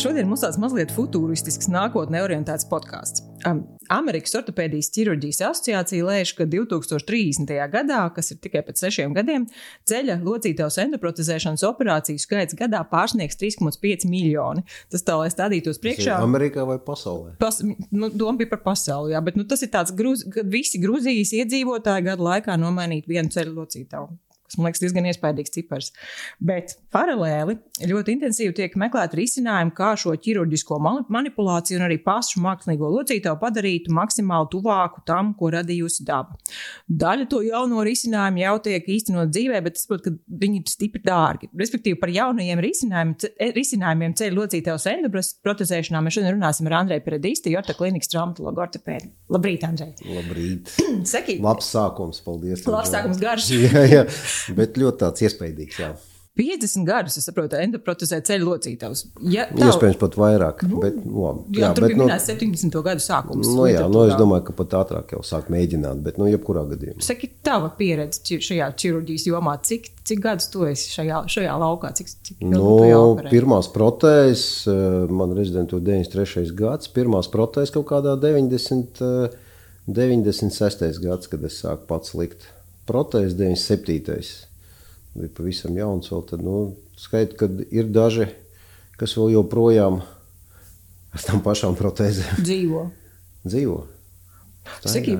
Šodien mums tāds mazliet futuristisks, nākotnē orientēts podkāsts. Um, Amerikas Ortopēdijas ķirurģijas asociācija lēš, ka 2030. gadā, kas ir tikai pēc sešiem gadiem, ceļa locītavas endoprotezēšanas operāciju skaits gadā pārsniegs 3,5 miljoni. Tas tā, lai stādītos priekšā. Amerikā vai pasaulē? Pas, nu, doma bija par pasauli, jā, bet nu, tas ir tāds, gruz, kad visi Gruzijas iedzīvotāji gadu laikā nomainītu vienu ceļu locītavu kas man liekas diezgan iespaidīgs cipars. Bet paralēli ļoti intensīvi tiek meklēti risinājumi, kā šo ķirurģisko manipulāciju un arī pašu mākslīgo locītavu padarītu maksimāli tuvāku tam, ko radījusi daba. Daļa to jauno risinājumu jau tiek īstenot dzīvē, bet es saprotu, ka viņi ir stipri dārgi. Respektīvi, par jaunajiem risinājumiem, e, risinājumiem ceļu locītavas endoprotezēšanā mēs šodien runāsim ar Andreju Peredīsti, Jorta klinikas traumatologu ortopēdu. Labrīt, Andrej! Labrīt! Saki! Labs sākums, paldies! Labs sākums, garš! jā, jā bet ļoti tāds iespaidīgs. Jā. 50 gadus, es saprotu, endoprotezē ceļu locītavus. Ja, tā, Iespējams, pat vairāk. Nu, bet, labi, jā, jā, tur bet, bija nu, minēts 70. gadu sākums. Nu, jā, nu, es domāju, ka pat ātrāk jau sāk mēģināt, bet, nu, jebkurā gadījumā. Saki, tava pieredze šajā ķirurģijas jomā, cik, cik gadus tu esi šajā, šajā laukā? Cik, cik nu, pirmās protēzes, eh, man rezidentūra 93. gads, pirmās protēzes kaut kādā 90, 96. Eh, gads, kad es sāku pats likt protēzes 97 bija pavisam jauns. Vēl, tad, nu, skait, kad ir daži, kas vēl joprojām ar tām pašām protēzēm dzīvo. dzīvo. Saki,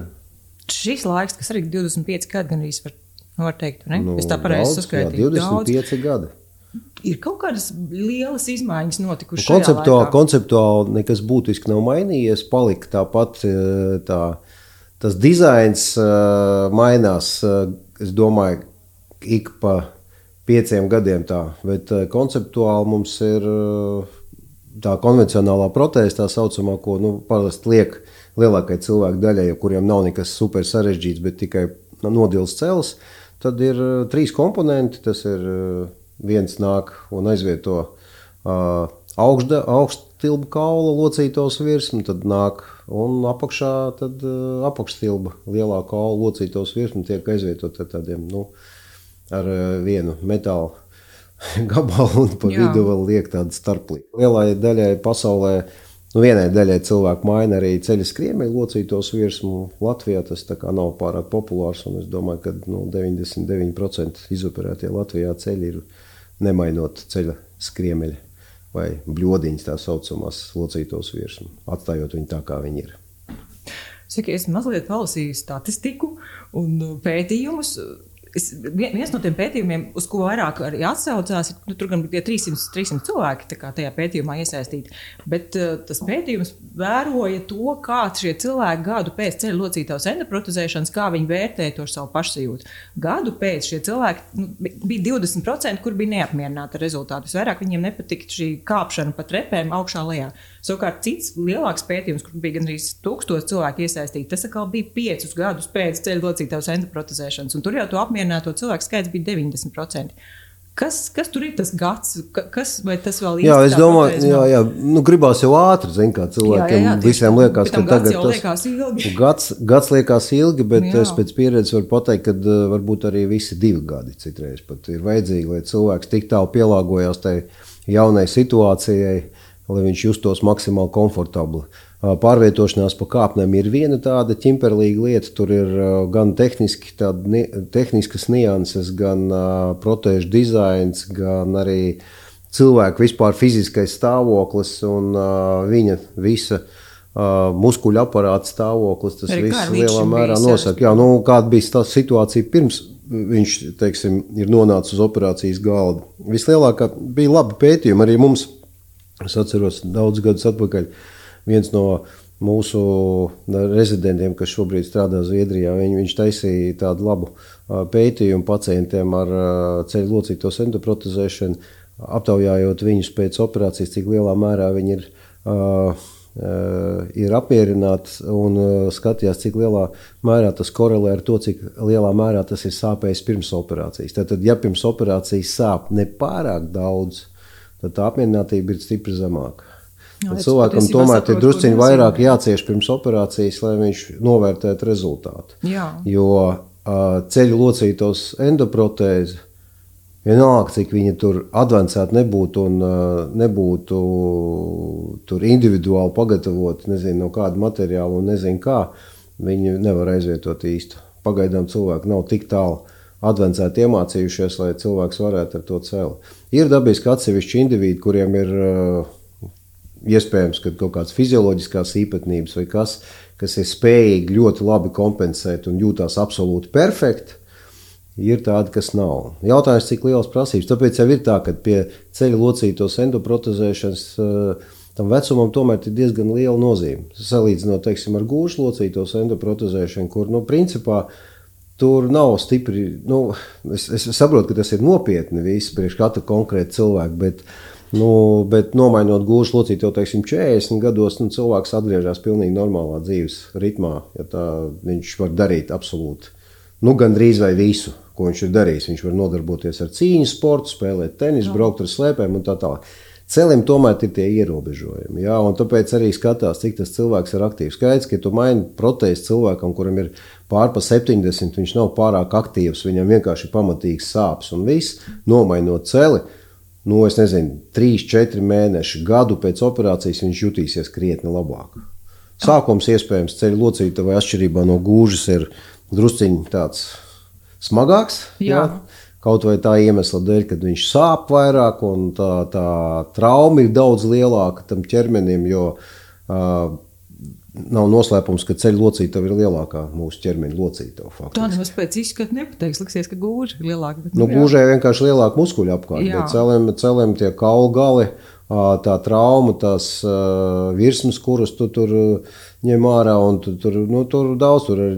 šis laiks, kas arī 25 gadi, gan arī var, var teikt, ne? Nu, es tā pareizi saskaitīju. 25 daudz. gadi. Ir kaut kādas lielas izmaiņas notikušas. Nu, konceptuāli, konceptuāli nekas būtiski nav mainījies. Palika tāpat eh, tā, tas dizains uh, mainās. Uh, es domāju, ik pa pieciem gadiem tā, bet eh, konceptuāli mums ir eh, tā konvencionālā protēze, tā saucamā, ko nu, parasti liek lielākajai cilvēku daļai, kuriem nav nekas super sarežģīts, bet tikai nodils cels. Tad ir uh, trīs komponenti. Tas ir uh, viens nāk un aizvieto uh, augšda, augsttilbu kaula locītos virsmu, tad nāk un apakšā tad, uh, apakštilba lielā kaula locītos virsmu tiek aizvietot ar tādiem. Nu, ar eh, vienu metālu gabalu un pa Jā. vidu vēl liek tādu starplī. Lielai daļai pasaulē, nu vienai daļai cilvēku maina arī ceļa skriemeļu locītos virsmu. Latvijā tas nav pārāk populārs, un es domāju, ka nu, 99% izoperētie Latvijā ceļi ir nemainot ceļa skriemeļu vai bļodiņas tā saucamās locītos virsmu, atstājot viņu tā, kā viņi ir. Saki, es mazliet palasīju statistiku un pētījumus Es, viens no tiem pētījumiem, uz ko vairāk arī atsaucās, ir, nu, tur gan bija 300, 300 cilvēki tajā pētījumā iesaistīti. Bet uh, tas pētījums vēroja to, kā šie cilvēki gadu pēc ceļa locītavas endoprotezēšanas, kā viņi vērtēja to savu pašsajūtu. Gadu pēc šie cilvēki nu, bija 20%, kur bija neapmierināti ar rezultātu. Vairāk viņiem nepatika šī kāpšana pa trepēm augšā lejā. Savukārt cits lielāks pētījums, kur bija gandrīz tūkstoši cilvēku iesaistīti, tas atkal bija piecus gadus pēc ceļa locītavas endoprotezēšanas. Un tur jau to apmierināto cilvēku skaits bija 90%. Kas, kas tur ir tas gads? Kas, tas vēl ir? Jā, es domāju, jā, jā. Nu, gribās jau ātri, zin, kā cilvēkiem jā, jā, jā, visiem liekas, ka tagad tas liekas ilgi. Gads, gads liekas ilgi, bet jā. es pēc pieredzes varu pateikt, ka uh, varbūt arī visi divi gadi citreiz pat ir vajadzīgi, lai cilvēks tik tālu pielāgojās tai jaunai situācijai lai viņš justos maksimāli komfortabli. Pārvietošanās pa kāpnēm ir viena tāda ķimperlīga lieta. Tur ir gan tehniski, tāda, tehniskas nianses, gan protēžu dizains, gan arī cilvēka vispār fiziskais stāvoklis un viņa visa. Muskuļu aparāta stāvoklis. Tas Arī viss lielā mērā nosaka, jā, nu, kāda bija tā situācija pirms viņš teiksim, ir nonācis uz operācijas galda. Vislielākā bija labi pētījumi arī mums Es atceros daudzus gadus atpakaļ. Viens no mūsu rezidentiem, kas šobrīd strādā Zviedrijā, viņ, viņš taisīja tādu labu pētījumu pacientiem ar ceļu locītos endoprotezēšanu, aptaujājot viņus pēc operācijas, cik lielā mērā viņi ir. Uh, ir apmierināti un skatījās, cik lielā mērā tas korelē ar to, cik lielā mērā tas ir sāpējis pirms operācijas. Tātad, ja pirms operācijas sāp nepārāk daudz, tad tā apmierinātība ir stipri zemāka. Jā, cilvēkam tomēr ir drusciņi vairāk jācieš pirms operācijas, lai viņš novērtētu rezultātu. Jā. Jo uh, ceļu locītos endoprotēzi Vienalga, cik viņi tur advancēti nebūtu un uh, nebūtu tur individuāli pagatavoti, nezinu, no kāda materiāla un nezinu kā, viņi nevar aizvietot īstu. Pagaidām cilvēki nav tik tālu advancēti iemācījušies, lai cilvēks varētu ar to celt. Ir dabiski atsevišķi individi, kuriem ir uh, iespējams ka kaut kādas fizioloģiskās īpatnības vai kas, kas ir spējīgi ļoti labi kompensēt un jūtās absolūti perfekti ir tādi, kas nav. Jautājums, cik liels prasības. Tāpēc jau ir tā, ka pie ceļa locītos endoprotezēšanas uh, tam vecumam tomēr ir diezgan liela nozīme. Salīdzinot teiksim, ar gūžu locītos endoprotezēšanu, kur nu, principā tur nav stipri. Nu, es, es saprotu, ka tas ir nopietni viss priekš katra konkrēta cilvēka. Bet, Nu, bet nomainot gūžu locīti jau teiksim, 40 gados, nu, cilvēks atgriežas pilnīgi normālā dzīves ritmā. Ja tā, viņš var darīt absolūti nu, gandrīz vai visu ko viņš ir darījis. Viņš var nodarboties ar cīņu sportu, spēlēt tenisu, braukt ar slēpēm un tā tālāk. Celim tomēr ir tie ierobežojumi. Jā, tāpēc arī skatās, cik tas cilvēks ir aktīvs. Skaidrs, ka tu maini protēzi cilvēkam, kuram ir pārpa 70, viņš nav pārāk aktīvs, viņam vienkārši ir pamatīgs sāpes un viss, nomainot celi. Nu, es nezinu, 3, 4 mēneši, gadu pēc operācijas viņš jutīsies krietni labāk. Sākums iespējams ceļu locīta vai atšķirībā no gūžas ir drusciņš tāds smagāks. Jā. Jā? Kaut vai tā iemesla dēļ, ka viņš sāp vairāk un tā, tā trauma ir daudz lielāka tam ķermenim, jo uh, nav noslēpums, ka ceļu locītava ir lielākā mūsu ķermeņa locītava. Tā nemaz pēc izskata nepateiks, liksies, ka gūža ir lielāka. Nu, nu gūžai vienkārši lielāka muskuļu apkārt, jā. bet celēm, celēm tie kaulu gali, tā trauma, tās virsmas, kuras tu tur ņem ārā, un tu, tur, nu, tur daudz tur ir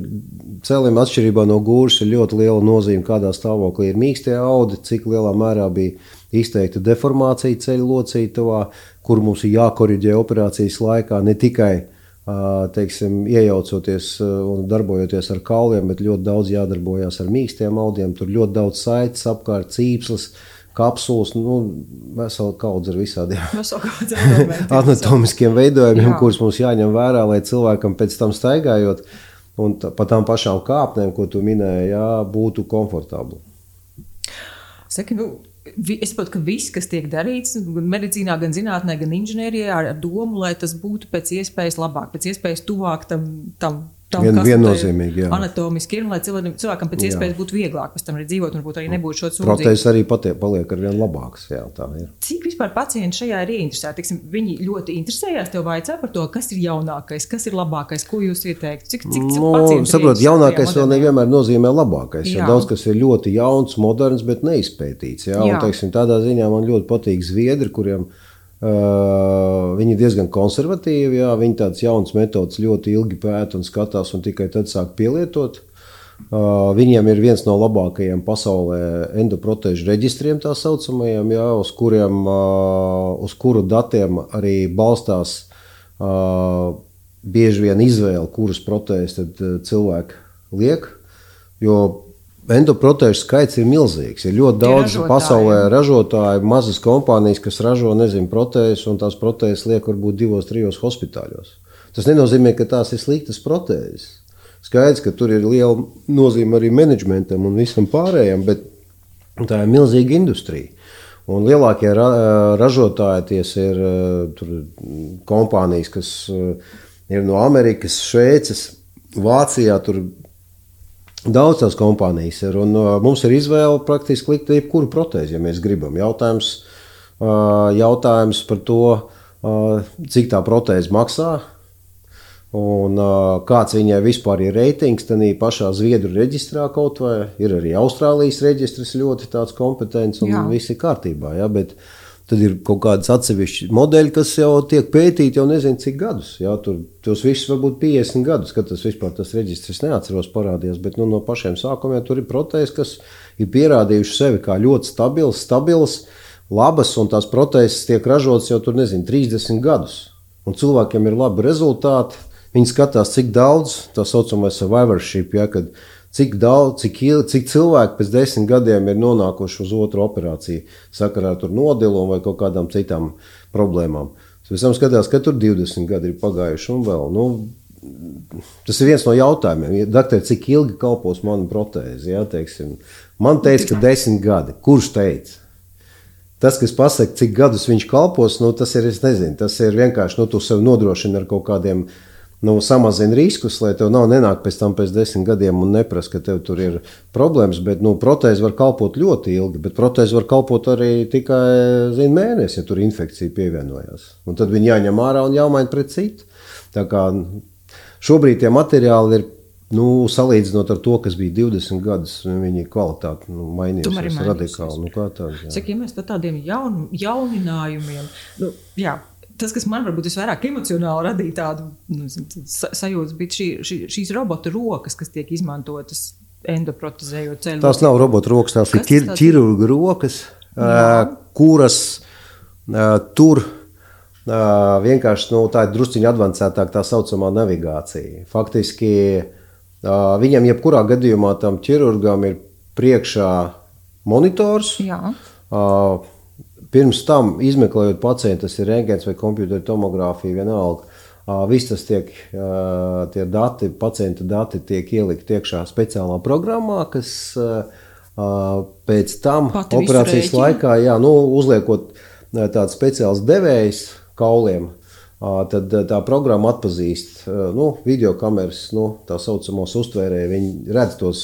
celim atšķirībā no gūžas ir ļoti liela nozīme, kādā stāvoklī ir mīkstie audi, cik lielā mērā bija izteikta deformācija ceļu locītavā, kur mums ir jākoriģē operācijas laikā ne tikai teiksim, iejaucoties un darbojoties ar kauliem, bet ļoti daudz jādarbojas ar mīkstiem audiem. Tur ļoti daudz saites apkārt, cīpslas, kapsulas, nu, vesela kaudze ar visādiem anatomiskiem veidojumiem, kurus mums jāņem vērā, lai cilvēkam pēc tam staigājot un pa tām pašām kāpnēm, ko tu minēji, jā, būtu komfortabli. Saki, nu, es saprotu, ka viss, kas tiek darīts, gan medicīnā, gan zinātnē, gan inženierijā, ar domu, lai tas būtu pēc iespējas labāk, pēc iespējas tuvāk tam, tam tam, Vien, viennozīmīgi, jā. Anatomiski ir, lai cilvēkam, cilvēkam pēc iespējas jā. būtu vieglāk pēc tam arī dzīvot, un varbūt arī nebūtu šo sūdzību. Protēzes arī patie, paliek ar vien labāks, jā, tā ir. Cik vispār pacienti šajā ir ieinteresēti? Tiksim, viņi ļoti interesējās tev vaicā par to, kas ir jaunākais, kas ir labākais, ko jūs ieteiktu? Cik, cik, cik no, saprot, jaunākais vēl nevienmēr nozīmē labākais, jo daudz kas ir ļoti jauns, moderns, bet neizpētīts, jā, jā. un, teiksim, tādā ziņā man ļoti patīk Zviedri, kuriem ir Uh, viņi ir diezgan konservatīvi, jā, viņi tādas jaunas metodas ļoti ilgi pēta un skatās, un tikai tad sāk pielietot. Uh, viņiem ir viens no labākajiem pasaulē endoprotēžu reģistriem, tā saucamajiem, jā, uz, kuriem, uh, uz kuru datiem arī balstās bieži vien izvēle, kuras protēzes cilvēki liek. Jo Endoprotēžu skaits ir milzīgs. Ir ļoti daudz ir pasaulē ražotāju, mazas kompānijas, kas ražo nezinu, protēzes, un tās protēzes liek varbūt divos, trijos hospitāļos. Tas nenozīmē, ka tās ir sliktas protēzes. Skaidrs, ka tur ir liela nozīme arī menedžmentam un visam pārējiem, bet tā ir milzīga industrija. Un lielākie ra ražotāji ties ir tur, kompānijas, kas ir no Amerikas, Šveices, Vācijā. Tur Daudz tās kompānijas ir, un uh, mums ir izvēle praktiski likt jebkuru protēzi, ja mēs gribam. Jautājums, uh, jautājums par to, uh, cik tā protēze maksā, un uh, kāds viņai vispār ir reitings. Tad pašā Zviedru reģistrā kaut vai ir arī Austrālijas reģistrs ļoti kompetents un Jā. viss ir kārtībā. Ja, bet, uh, Tad ir kaut kādas atsevišķas modeļi, kas jau tiek pētīti jau nezinu cik gadus. Jā, tur tos visus varbūt 50 gadus, kad tas vispār tas reģistrs neatceros parādījās. Bet nu, no pašiem sākumiem tur ir protēzes, kas ir pierādījušas sevi kā ļoti stabilas, stabilas, labas, un tās protēzes tiek ražotas jau tur nezinu 30 gadus. Un cilvēkiem ir labi rezultāti. Viņi skatās, cik daudz tā saucamais survivorship, ja, kad cik daudz, cik, cik cilvēki pēc desmit gadiem ir nonākuši uz otru operāciju sakarā ar nodilumu vai kaut kādām citām problēmām. Pēc tam skatās, ka tur 20 gadi ir pagājuši un vēl. Nu, tas ir viens no jautājumiem. Doktor, cik ilgi kalpos mana protēze? Jā, teiksim, man teica, ka desmit gadi. Kurš teica? Tas, kas pasaka, cik gadus viņš kalpos, nu, tas ir, nezinu, tas ir vienkārši, nu, tu sev nodrošini ar kaut kādiem uh, nu, samazina riskus, lai tev nav nenāk pēc tam pēc desmit gadiem un neprasa, ka tev tur ir problēmas. Bet nu, protēze var kalpot ļoti ilgi, bet protēze var kalpot arī tikai zin, mēnesi, ja tur infekcija pievienojas. Un tad viņi jāņem ārā un jāmaina pret citu. Tā kā šobrīd tie materiāli ir. Nu, salīdzinot ar to, kas bija 20 gadus, viņa kvalitāte nu, mainījās radikāli. Nu, tā, Cik ja mēs tādiem jaun, jauninājumiem, nu, jā, tas, kas man varbūt visvairāk emocionāli radīja tādu nu, sajūtu, bija šī, šī, šīs robota rokas, kas tiek izmantotas endoprotezējot ceļu. Tās nav robota rokas, tās kas ir ķirurga rokas, Jā. kuras tur vienkārši nu, tā ir drusciņā avansētāka tā saucamā navigācija. Faktiski viņam jebkurā gadījumā tam ķirurgam ir priekšā monitors. Jā. Pirms tam izmeklējot pacientu, tas ir rēntgens vai kompjutora tomogrāfija, vienalga. Viss tas tiek, tie dati, pacienta dati tiek ielikti iekšā speciālā programmā, kas pēc tam Pati operācijas laikā, jā, nu, uzliekot tādu speciāls devējs kauliem, tad tā programma atpazīst nu, video kameras, nu, tā saucamos uztvērēji. Viņi redz tos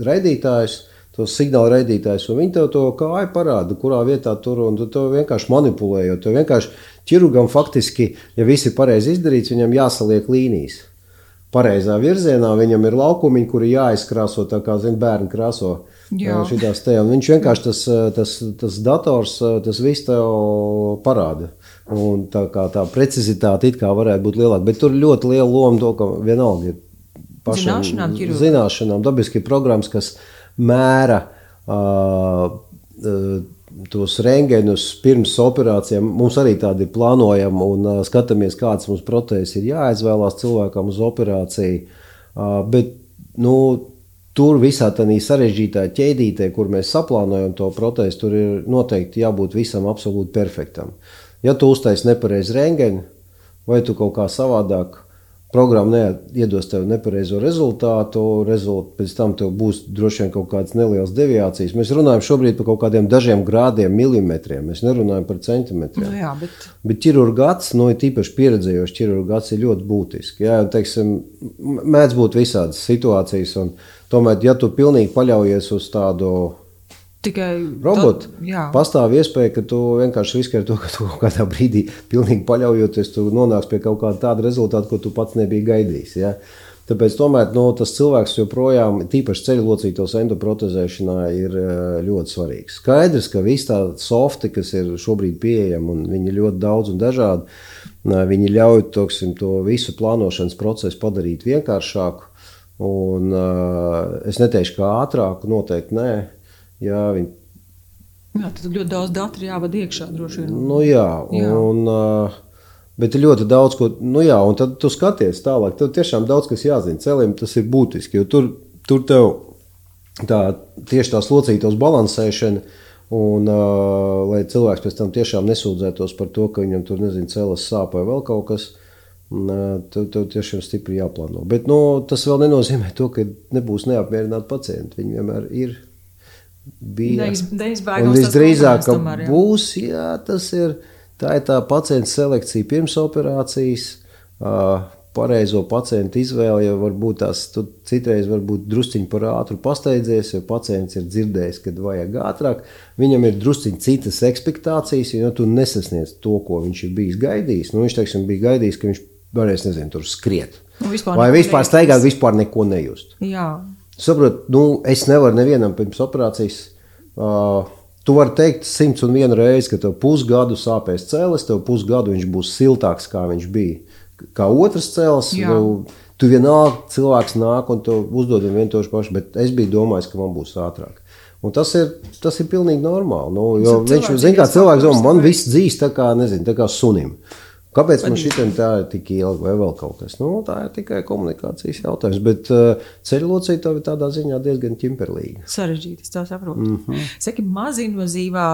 raidītājus, tos signāla raidītājus, un viņi tev to kāju parāda, kurā vietā tur un tu to vienkārši manipulē. Jo tev vienkārši ķirurgam faktiski, ja viss ir pareizi izdarīts, viņam jāsaliek līnijas. Pareizā virzienā viņam ir laukumi, kuri jāizkrāso tā kā zin, bērni krāso. Šitās te, viņš vienkārši tas, tas, tas dators, tas viss tev parāda. Un tā kā tā precizitāte it kā varētu būt lielāka, bet tur ļoti liela loma to, ka vienalga ir pašam zināšanām, zināšanām dabiski programmas, kas ir mēra tos rengenus pirms operācijām. Mums arī tādi ir plānojami un skatāmies, kādas mums protēzes ir jāizvēlās cilvēkam uz operāciju. Bet, nu, Tur visā tādā sarežģītā ķēdītē, kur mēs saplānojam to protēzi, tur ir noteikti jābūt visam absolūti perfektam. Ja tu uztaisīsi nepareizi rengeni, vai tu kaut kā savādāk programma iedos tev nepareizo rezultātu, rezult, pēc tam tev būs droši vien kaut kādas nelielas deviācijas. Mēs runājam šobrīd par kaut kādiem dažiem grādiem, milimetriem. Mēs nerunājam par centimetriem. Nu, jā, bet bet ķirurgāts, no nu, īpaši pieredzējošs ķirurgāts, ir ļoti būtisks. Jā, teiksim, mēdz būt visādas situācijas, un tomēr, ja tu pilnīgi paļaujies uz tādu Tikai robotu. Pastāv iespēja, ka tu vienkārši riskē ar to, ka tu kaut kādā brīdī, pilnīgi paļaujoties, tu nonāksi pie kaut kāda tāda rezultāta, ko tu pats nebija gaidījis. Ja? Tāpēc tomēr, no, nu, tas cilvēks joprojām, tīpaši ceļu locītos endoprotezēšanā, ir eh, ļoti svarīgs. Skaidrs, ka visi tādi softi, kas ir šobrīd pieejami, un viņi ir ļoti daudz un dažādi, viņi ļauj toksim, to visu plānošanas procesu padarīt vienkāršāku. Un, uh, es neteikšu, ka ātrāk, noteikti nē, Jā, viņi... jā, tad ļoti daudz datu ir jāvada iekšā. Nu, jā, jā. Un, uh, bet ir ļoti daudz ko. Nu, jā, un tad tu skaties tālāk. Tev tiešām daudz kas jāzina. Celim tas ir būtiski. Tur, tur tev tā, tieši tās locītos balansēšana. Un, uh, lai cilvēks pēc tam tiešām nesūdzētos par to, ka viņam tur nezinu, cēlās sāpes vai vēl kaut kas, tev, tev tiešām stipri jāplāno. Bet nu, tas vēl nenozīmē to, ka nebūs neapmierināti pacienti. Viņi vienmēr ir bija. Visdrīzāk, ka tomēr, jā. būs, jā, tas ir, tā ir tā pacienta selekcija pirms operācijas, uh, pareizo pacientu izvēle, jo varbūt tās citreiz varbūt drusciņi par ātru pasteidzies, jo pacients ir dzirdējis, kad vajag ātrāk. Viņam ir drusciņi citas expectācijas, jo tu nesasniedz to, ko viņš ir bijis gaidījis. Nu, viņš, teiksim, bija gaidījis, ka viņš varēs, nezinu, tur skriet. Nu, vispār Vai vispār staigāt, vispār neko nejust. Jā. Saprotu, nu, es nevaru nevienam pirms operācijas. Uh, Tu vari teikt simts un vienu reizi, ka tev pusgadu sāpēs cēlis, tev pusgadu viņš būs siltāks, kā viņš bija. Kā otrs cēlis, nu, tu vienalga cilvēks nāk un tu uzdod viņam vienu to pašu, bet es biju domājis, ka man būs ātrāk. Un tas ir, tas ir pilnīgi normāli. Nu, jo viņš zina, kā cilvēks domā, man viss dzīs tā kā, nezinu, tā kā sunim. Uh, Kāpēc man šitam tā ir tik ilgi, vai vēl kaut kas? Nu, tā ir tikai komunikācijas jautājums. Bet uh, ceļu locītāji ir tādā ziņā diezgan ķimperlīgi. Sarežģīti, es tā saprotu. Mm -hmm. Saki, mazinvazīvā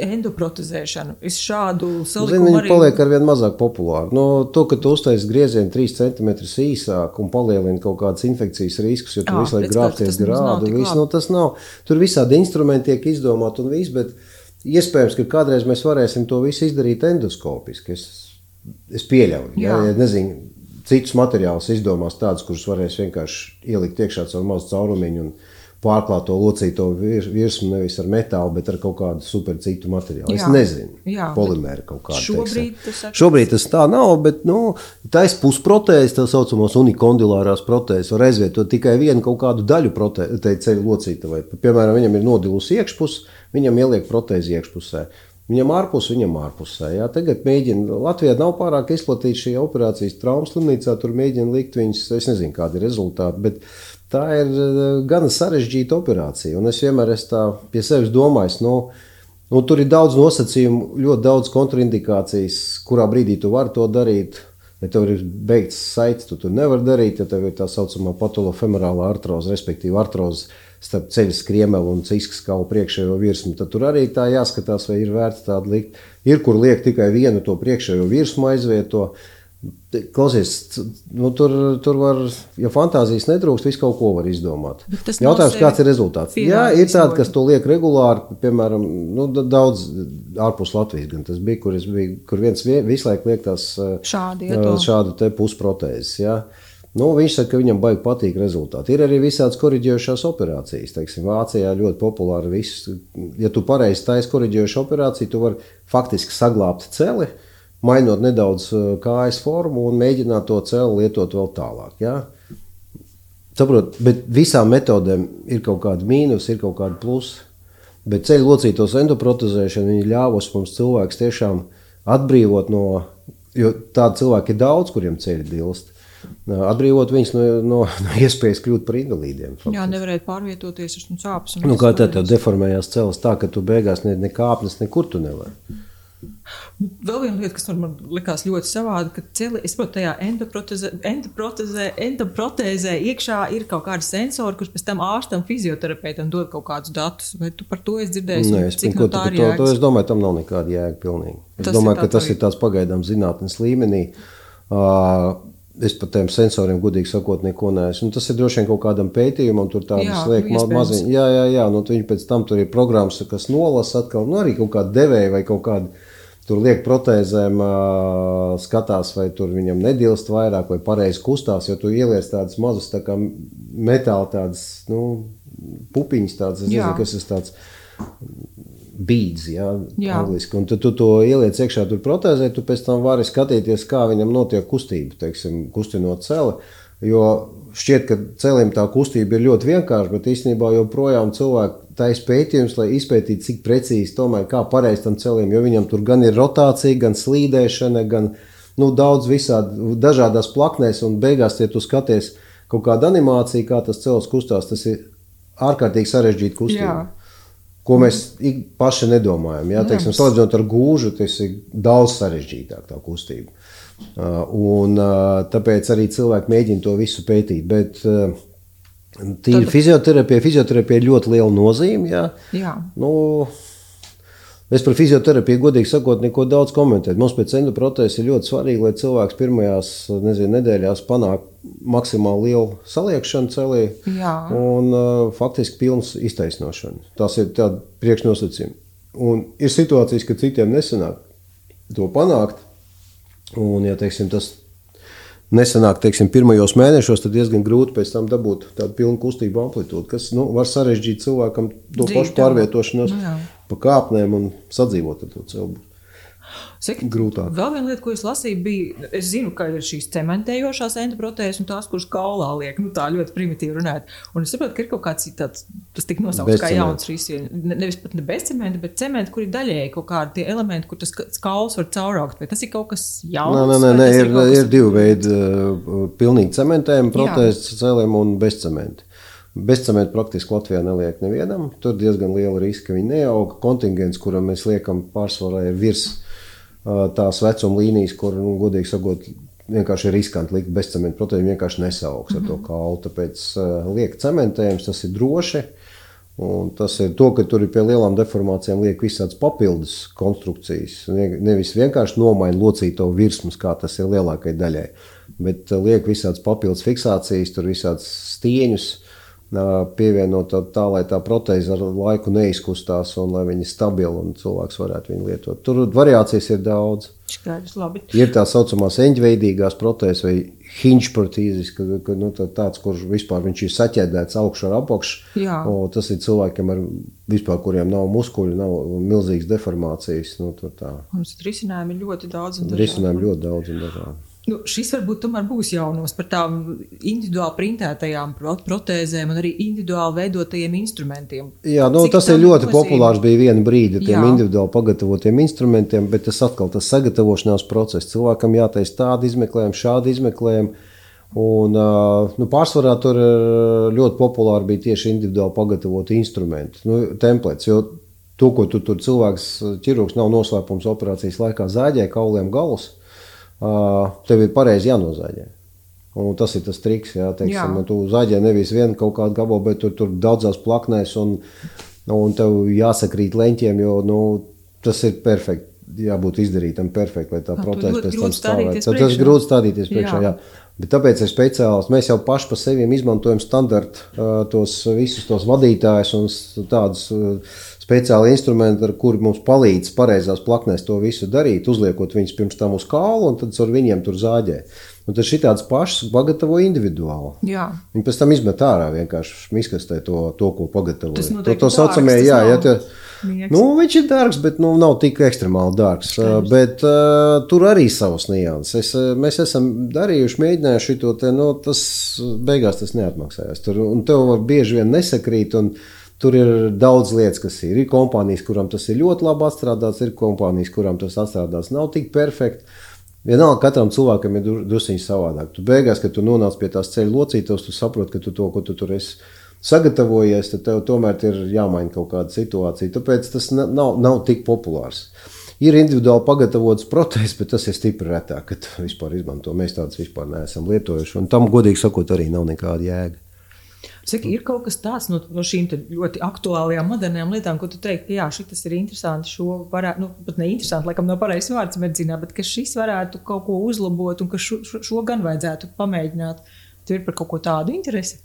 endoprotezēšanu. Es šādu salikumu Zini, arī... paliek ar vien mazāk populāri. No, to, ka tu uztaisi griezienu 3 cm īsāk un palielini kaut kādas infekcijas riskus, jo tu Jā, visu laiku grābties tas nemaz nav grādu. labi. nu, tas nav. Tur visādi instrumenti tiek izdomāti un viss, bet iespējams, ka kādreiz mēs varēsim to visu izdarīt endoskopiski. Es, es pieļauju, ja, Jā. ja nezinu, citus materiālus izdomās tādus, kurus varēs vienkārši ielikt iekšā caur mazu caurumiņu un pārklāt to locīto vir- virsmu nevis ar metālu, bet ar kaut kādu super citu materiālu. Es Jā. nezinu, Jā, polimēru kaut kādu. šobrīd teiksim. tas saka- Šobrīd tas tā nav, bet nu, taisa pusprotēzes, tā saucamās unikondilārās protēzes, var aizvietot tikai vienu kaut kādu daļu protē- ceļu locītavai. Piemēram, viņam ir nodilusi iekšpus, viņam ieliek protēzi iekšpusē. Viņam ārpus, viņam ārpusē. Jā. Tagad mēģina, Latvijā nav pārāk izplatīta šī operācijas traumas slimnīcā, tur mēģina likt viņus, es nezinu, kādi ir rezultāti, bet tā ir eh, gana sarežģīta operācija. Un es vienmēr esmu tā pie sevis domājis, nu, Nu, tur ir daudz nosacījumu, ļoti daudz kontraindikācijas, kurā brīdī tu vari to darīt. Ja tev ir beigts saites, tu to nevari darīt. Ja tev ir tā saucamā patolofemorālā artroze, respektīvi artroze starp ceļa skriemeli un ciskas kaulu priekšējo virsmu, tad tur arī tā jāskatās, vai ir vērts tādu likt. Ir, kur liek tikai vienu to priekšējo virsmu aizvieto. Klausies, nu, tur, tur var, ja fantāzijas netrūkst, visu kaut ko var izdomāt. Jautājums, kāds ir rezultāts? Jā, ir tādi, kas to liek regulāri, piemēram, nu, da- daudz ārpus Latvijas. Gan tas bija, kur, biju, kur viens vie- visu laiku liek tās to- šādu te pusprotēzes. Nu, viņš saka, ka viņam baigi patīk rezultāti. Ir arī visādas korģējošās operācijas. Teiksim, Vācijā ļoti populāri viss. Ja tu pareizi taisi korģējošu operāciju, tu vari faktiski saglabāt celi, mainot nedaudz eh, kājas formu un mēģināt to celi lietot vēl tālāk. Jā. Saprot, bet visām metodēm ir kaut kāda mīnus, ir kaut kāda plusa. Bet ceļu locītos endoprotezēšana ļāvos mums cilvēks tiešām atbrīvot no, jo tādu cilvēku ir daudz, kuriem ceļi dilst. Atbrīvot viņus no, no, no iespējas kļūt par invalīdiem. faktiski. Jā, nevarēja pārvietoties ar sāpes. un Nu, kā tā, tev deformējās cēlus tā, ka tu beigās ne, ne kāpnes, nekur tu nevari. Vēl viena lieta, kas man likās ļoti savāda, ka celi, es saprotu, tajā endoprotezē, endoprotezē, endoprotezē iekšā ir kaut kādi sensori, kurus pēc tam ārstam, fizioterapeitam dod kaut kādus datus. Vai tu par to esi dzirdējis? Nē, es, cik ko, no tā ir to, to es domāju, tam nav nekāda jēga. Pilnīgi. Es Tas ir domāju, ka tas ir tāds pagaidām zinātnes līmenī. Uh, Es par tiem sensoriem, godīgi sakot, neko neesmu. Nu, tas ir droši vien kaut kādam pētījumam, tur tādas Jā, liekas, nu, ma maziņas. Jā, jā, jā. Nu, viņi pēc tam tur ir programmas, kas nolasa atkal, nu, arī kaut kāda devēja vai kaut kāda. Tur liek protēzēm, ā, skatās, vai tur viņam nedilst vairāk, vai pareizi kustās. Jo tu ieliec tādas mazas tā kā metāla, tādas nu, pupiņas, tādas, es Jā. nezinu, kas tas tāds bīds, jā, Jā. angliski. Un tad tu to ieliec iekšā tur protēzē, tu pēc tam vari skatīties, kā viņam notiek kustība, teiksim, kustinot celi. Jo šķiet, ka celim tā kustība ir ļoti vienkārša, bet īstenībā joprojām cilvēki taisa pētījums, lai izpētītu, cik precīzi tomēr kā pareizi tam celim, jo viņam tur gan ir rotācija, gan slīdēšana, gan nu, daudz visādi dažādās plaknēs, un beigās, ja tu skaties kaut kādu animāciju, kā tas cels kustās, tas ir ārkārtīgi sarežģīta kustība. Jā. Ko mēs paši nedomājam. Jā, teiksim, salīdzinot ar gūžu, tas ir daudz sarežģītāk tā kustība. Uh, Un, uh, tāpēc arī cilvēki mēģina to visu pētīt. Bet uh, tīri fizioterapija, fizioterapija ir ļoti liela nozīme. Jā. Jā. Nu, Es par fizioterapiju, godīgi sakot, neko daudz komentēju. Mums pēc endoprotēzes ir ļoti svarīgi, lai cilvēks pirmajās nezinu, nedēļās panāk maksimāli lielu saliekšanu celī Jā. un uh, faktiski pilns iztaisnošana. Tas ir tāds priekšnosacījums. Un ir situācijas, kad citiem nesanāk to panākt. Un, ja teiksim, tas nesanāk teiksim, pirmajos mēnešos, tad diezgan grūti pēc tam dabūt tādu pilnu kustību amplitūdu, kas nu, var sarežģīt cilvēkam to Dzīvi pašu pārvietošanos Nu jā. pa kāpnēm un sadzīvot ar to cilvēku. Saki, Grūtāk. Vēl viena lieta, ko es lasīju, bija, es zinu, ka ir šīs cementējošās endoprotēzes un tās, kuras kaulā liek, nu tā ļoti primitīvi runājot. Un es saprotu, ka ir kaut kāds tāds, tas tika nosaukts kā jauns risks. Ne, nevis pat ne bez cementa, bet cementa, kur ir daļēji kaut kādi tie elementi, kur tas ka- kauls var cauraugt. Vai tas ir kaut kas jauns? Nē, nē, nē, ir, kaut kas- ir divi veidi. uh, Pilnīgi cementējumi, protēzes cēliem un bezcementi. Bezcementi praktiski Latvijā neliek nevienam. Tur diezgan liela riska, ka viņi neauga. Kontingents, kuram mēs liekam pārsvarā, ir virs uh, tās vecuma līnijas, kur, nu, godīgi sakot, vienkārši ir riskanti likt bezcementu. Protams, vienkārši nesaugs ar to kaulu. Tāpēc uh, liek cementējums, tas ir droši. Un tas ir to, ka tur ir pie lielām deformācijām liek visādas papildus konstrukcijas. Nevis vienkārši nomaina locīto virsmas, kā tas ir lielākajai daļai, bet liek visādas papildus fiksācijas, tur visādas stieņus pievienot tā, lai tā protēze ar laiku neizkustās un lai viņa stabila un cilvēks varētu viņu lietot. Tur variācijas ir daudz. Skaidrs, labi. Ir tā saucamās eņģveidīgās protēzes vai hinge protīzes, ka, ka nu, tā, tāds, kurš vispār viņš ir saķēdēts augšu ar apakšu. Tas ir cilvēkiem, ar, vispār, kuriem nav muskuļu, nav milzīgas deformācijas. Nu, Mums risinājumi ir ļoti daudz. Risinājumi ļoti daudz un dažādi. Nu, šis varbūt tomēr būs jaunums par tām individuāli printētajām protēzēm un arī individuāli veidotajiem instrumentiem. Jā, nu, Cik tas ir ļoti nozīme? populārs bija vienu brīdi ar tiem Jā. individuāli pagatavotiem instrumentiem, bet tas atkal tas sagatavošanās process. Cilvēkam jātaisa tādi izmeklējumi, šādi izmeklējumi. Un, nu, pārsvarā tur ļoti populāri bija tieši individuāli pagatavoti instrumenti, nu, templets. Jo to, ko tu tur cilvēks, ķirurgs nav noslēpums operācijas laikā, zāģē kauliem galus tev ir pareizi jānozāģē. Un tas ir tas triks, jā, teiksim, jā. tu zaļģē nevis vienu kaut kādu gabalu, bet tur, tur daudzās plaknēs, un, un tev jāsakrīt leņķiem, jo nu, tas ir perfekti. Jābūt izdarītam perfekti, lai tā protēze pēc tam stāvētu. Tad tas grūti stādīties priekšā. Jā. Jā. Bet tāpēc ir speciāls. Mēs jau paši par sevi izmantojam standarta tos visus tos vadītājus un tādus speciāli instrumenti, ar kuriem mums palīdz pareizās plaknēs to visu darīt, uzliekot viņus pirms tam uz kālu un tad ar viņiem tur zāģē. Un tad šādas pašas pagatavo individuāli. Jā. Viņi pēc tam izmet ārā vienkārši miskastē to, to ko pagatavoja. Tas to, to saucamie, jā, jā, tie, nu, viņš ir dārgs, bet nu, nav tik ekstremāli dārgs. Skaidrs. Bet uh, tur arī savas nianses. Mēs esam darījuši, mēģinājuši to te, nu, tas beigās tas neatmaksājās. Tur, un tev var bieži vien nesakrīt. Un, Tur ir daudz lietas, kas ir. Ir kompānijas, kurām tas ir ļoti labi atstrādāts, ir kompānijas, kurām tas atstrādāts nav tik perfekti. Vienalga, katram cilvēkam ir druskuļi savādāk. Tu beigās, kad tu nonāc pie tās ceļa locītos, tu saproti, ka tu to, ko tu tur esi sagatavojies, tad tev tomēr ir jāmaina kaut kāda situācija. Tāpēc tas nav, nav tik populārs. Ir individuāli pagatavots protēzes, bet tas ir stipri retāk, kad vispār izmanto. Mēs tādus vispār neesam lietojuši. Un tam, godīgi sakot, arī nav nekāda jēga. Saka, ir kaut kas tāds no, no šīm ļoti aktuālajām, modernām lietām, ko tu teiksi, ka jā, šis ir interesanti. Šo varētu, nu, pat ne interesanti, laikam, nav pareizs vārds medicīnā, bet ka šis varētu kaut ko uzlabot un ka šo, šo, šo gan vajadzētu pamēģināt. Tu ir par kaut ko tādu interesi.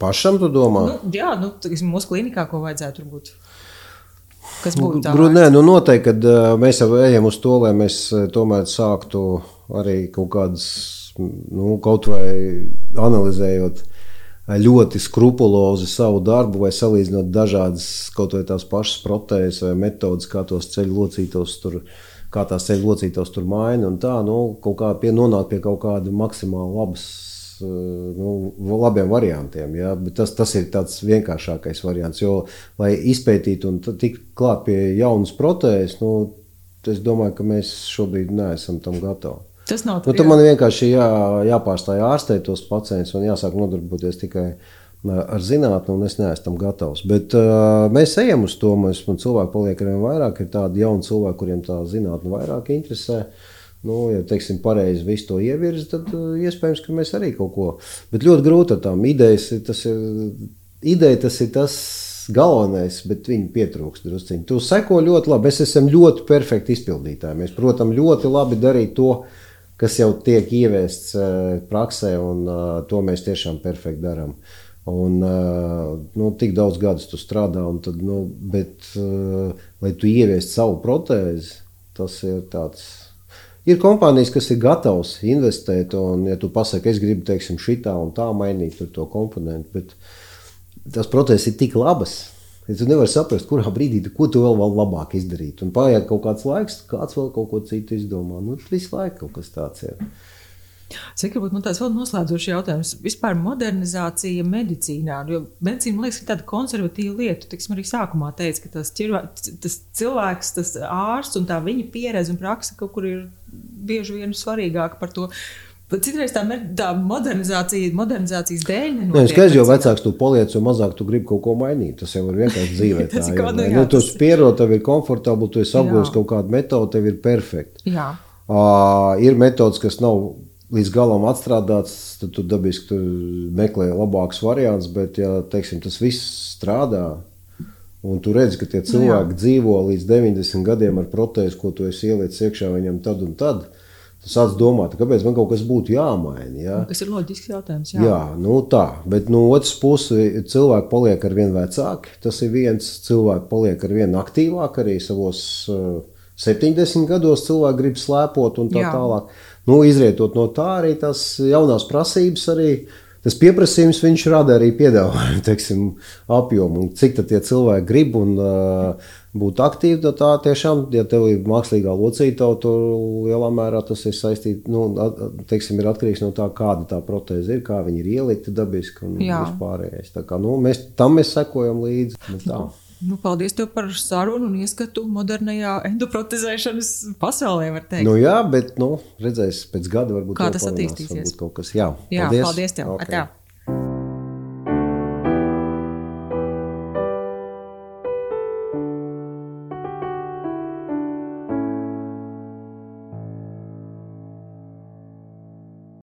Pašam tu domā? Nu, jā, nu, tiksim, mūsu klinikā, ko vajadzētu turbūt. Kas būtu tāds? Nē, nu noteikti, kad uh, mēs jau ejam uz to, lai mēs uh, tomēr sāktu arī kaut kādas, nu, kaut vai analizējot ļoti skrupulozi savu darbu, vai salīdzinot dažādas kaut vai tās pašas protēzes vai metodas, kā tos ceļu locītos tur. Kā tās ceļu locītos tur maina, un tā, nu, kaut kā pie, nonākt pie kaut kāda maksimāli labas eh, nu, labiem variantiem. Ja? Bet tas, tas ir tāds vienkāršākais variants. Jo, lai izpētītu un tiktu klāt pie jaunas protēzes, nu, es domāju, ka mēs šobrīd neesam tam gatavi. Tas nav tā. Nu, tad man vienkārši jā, jāpārstāj ārstēt tos pacientus un jāsāk nodarboties tikai ar zinātnē, un es neesmu tam gatavs. Bet uh, mēs ejam uz to, mēs cilvēki paliek ar vien vairāk. Ir tādi jauni cilvēki, kuriem tā zinātnē vairāk interesē. Nu, ja teiksim, pareizi visu to ievirzi, tad uh, iespējams, ka mēs arī kaut ko. Bet ļoti grūti ar tām idejas. Tas ir, ideja tas ir tas galvenais, bet viņi pietrūkst drusciņi. Tu seko ļoti labi. Mēs esam ļoti perfekti izpildītāji. Mēs, protams, ļoti labi darīt to, kas jau tiek ieviests uh, praksē, un uh, to mēs tiešām perfekti darām. Un, uh, nu, tik daudz gadus tu strādā, tad, nu, bet, lai tu ieviestu savu protēzi, tas ir tāds. Ir kompānijas, kas ir gatavas investēt, un, ja tu pasaki, es gribu, teiksim, šitā un tā mainīt to komponentu, bet tas protēzes ir tik labas, Ja tu nevari saprast, kurā brīdī ko tu vēl, vēl labāk izdarīt. Un paiet kaut kāds laiks, kāds vēl kaut ko citu izdomā. Nu, visu laiku kaut kas tāds ir. Cik varbūt man tāds vēl noslēdzošs jautājums. Vispār modernizācija medicīnā, jo medicīna, man liekas, ir tāda konservatīva lieta. Tiksim, arī sākumā teica, ka tas, ķirvā, tas cilvēks, tas ārsts un tā viņa pieredze un praksa kaut kur ir bieži vien svarīgāka par to. Bet citreiz tā, tā modernizācija, modernizācijas dēļ. Nē, skaidrs, jo vecāks tu paliec, jo mazāk tu gribi kaut ko mainīt. Tas jau ir vienkārši dzīvē. tas ir kaut kas tāds. Nu, tu pierod, tev ir komfortabli, tu esi apgūlis kaut kādu metodi, tev ir perfekti. Jā. Uh, ir metodas, kas nav līdz galam atstrādāts, tad tu dabiski tu meklē labākus variantus, bet, ja teiksim, tas viss strādā. Un tu redzi, ka tie cilvēki nu, dzīvo līdz 90 gadiem ar protēzi, ko tu esi ielicis iekšā viņam tad un tad. Tu sāc domāt, kāpēc man kaut kas būtu jāmaina. Ja? Tas ir loģisks jautājums. Jā, jā nu tā. Bet no otras puses, cilvēki paliek ar vien vecāki. Tas ir viens cilvēks, paliek ar vien aktīvāk arī savos uh, 70 gados. Cilvēki grib slēpot un tā jā. tālāk. Nu, izrietot no tā arī tās jaunās prasības arī tas pieprasījums viņš rada arī piedāvājumu teiksim, apjomu. Un cik tie cilvēki grib un uh, būt aktīvi, tad tā tiešām, ja tev ir mākslīgā locīta, tad lielā mērā tas ir saistīts, nu, teiksim, ir atkarīgs no tā, kāda tā protēze ir, kā viņi ir ielikti dabiski un vispārējais. Tā kā, nu, mēs, tam mēs sekojam līdzi. Nu, Nu, paldies tev par sarunu un ieskatu modernajā endoprotezēšanas pasaulē. Nu, jā, bet nu, redzēs pēc gada, varbūt kā tas attīstīsies. Varbūt kaut kas, jā, jā paldies, paldies tev. Okay. Atā.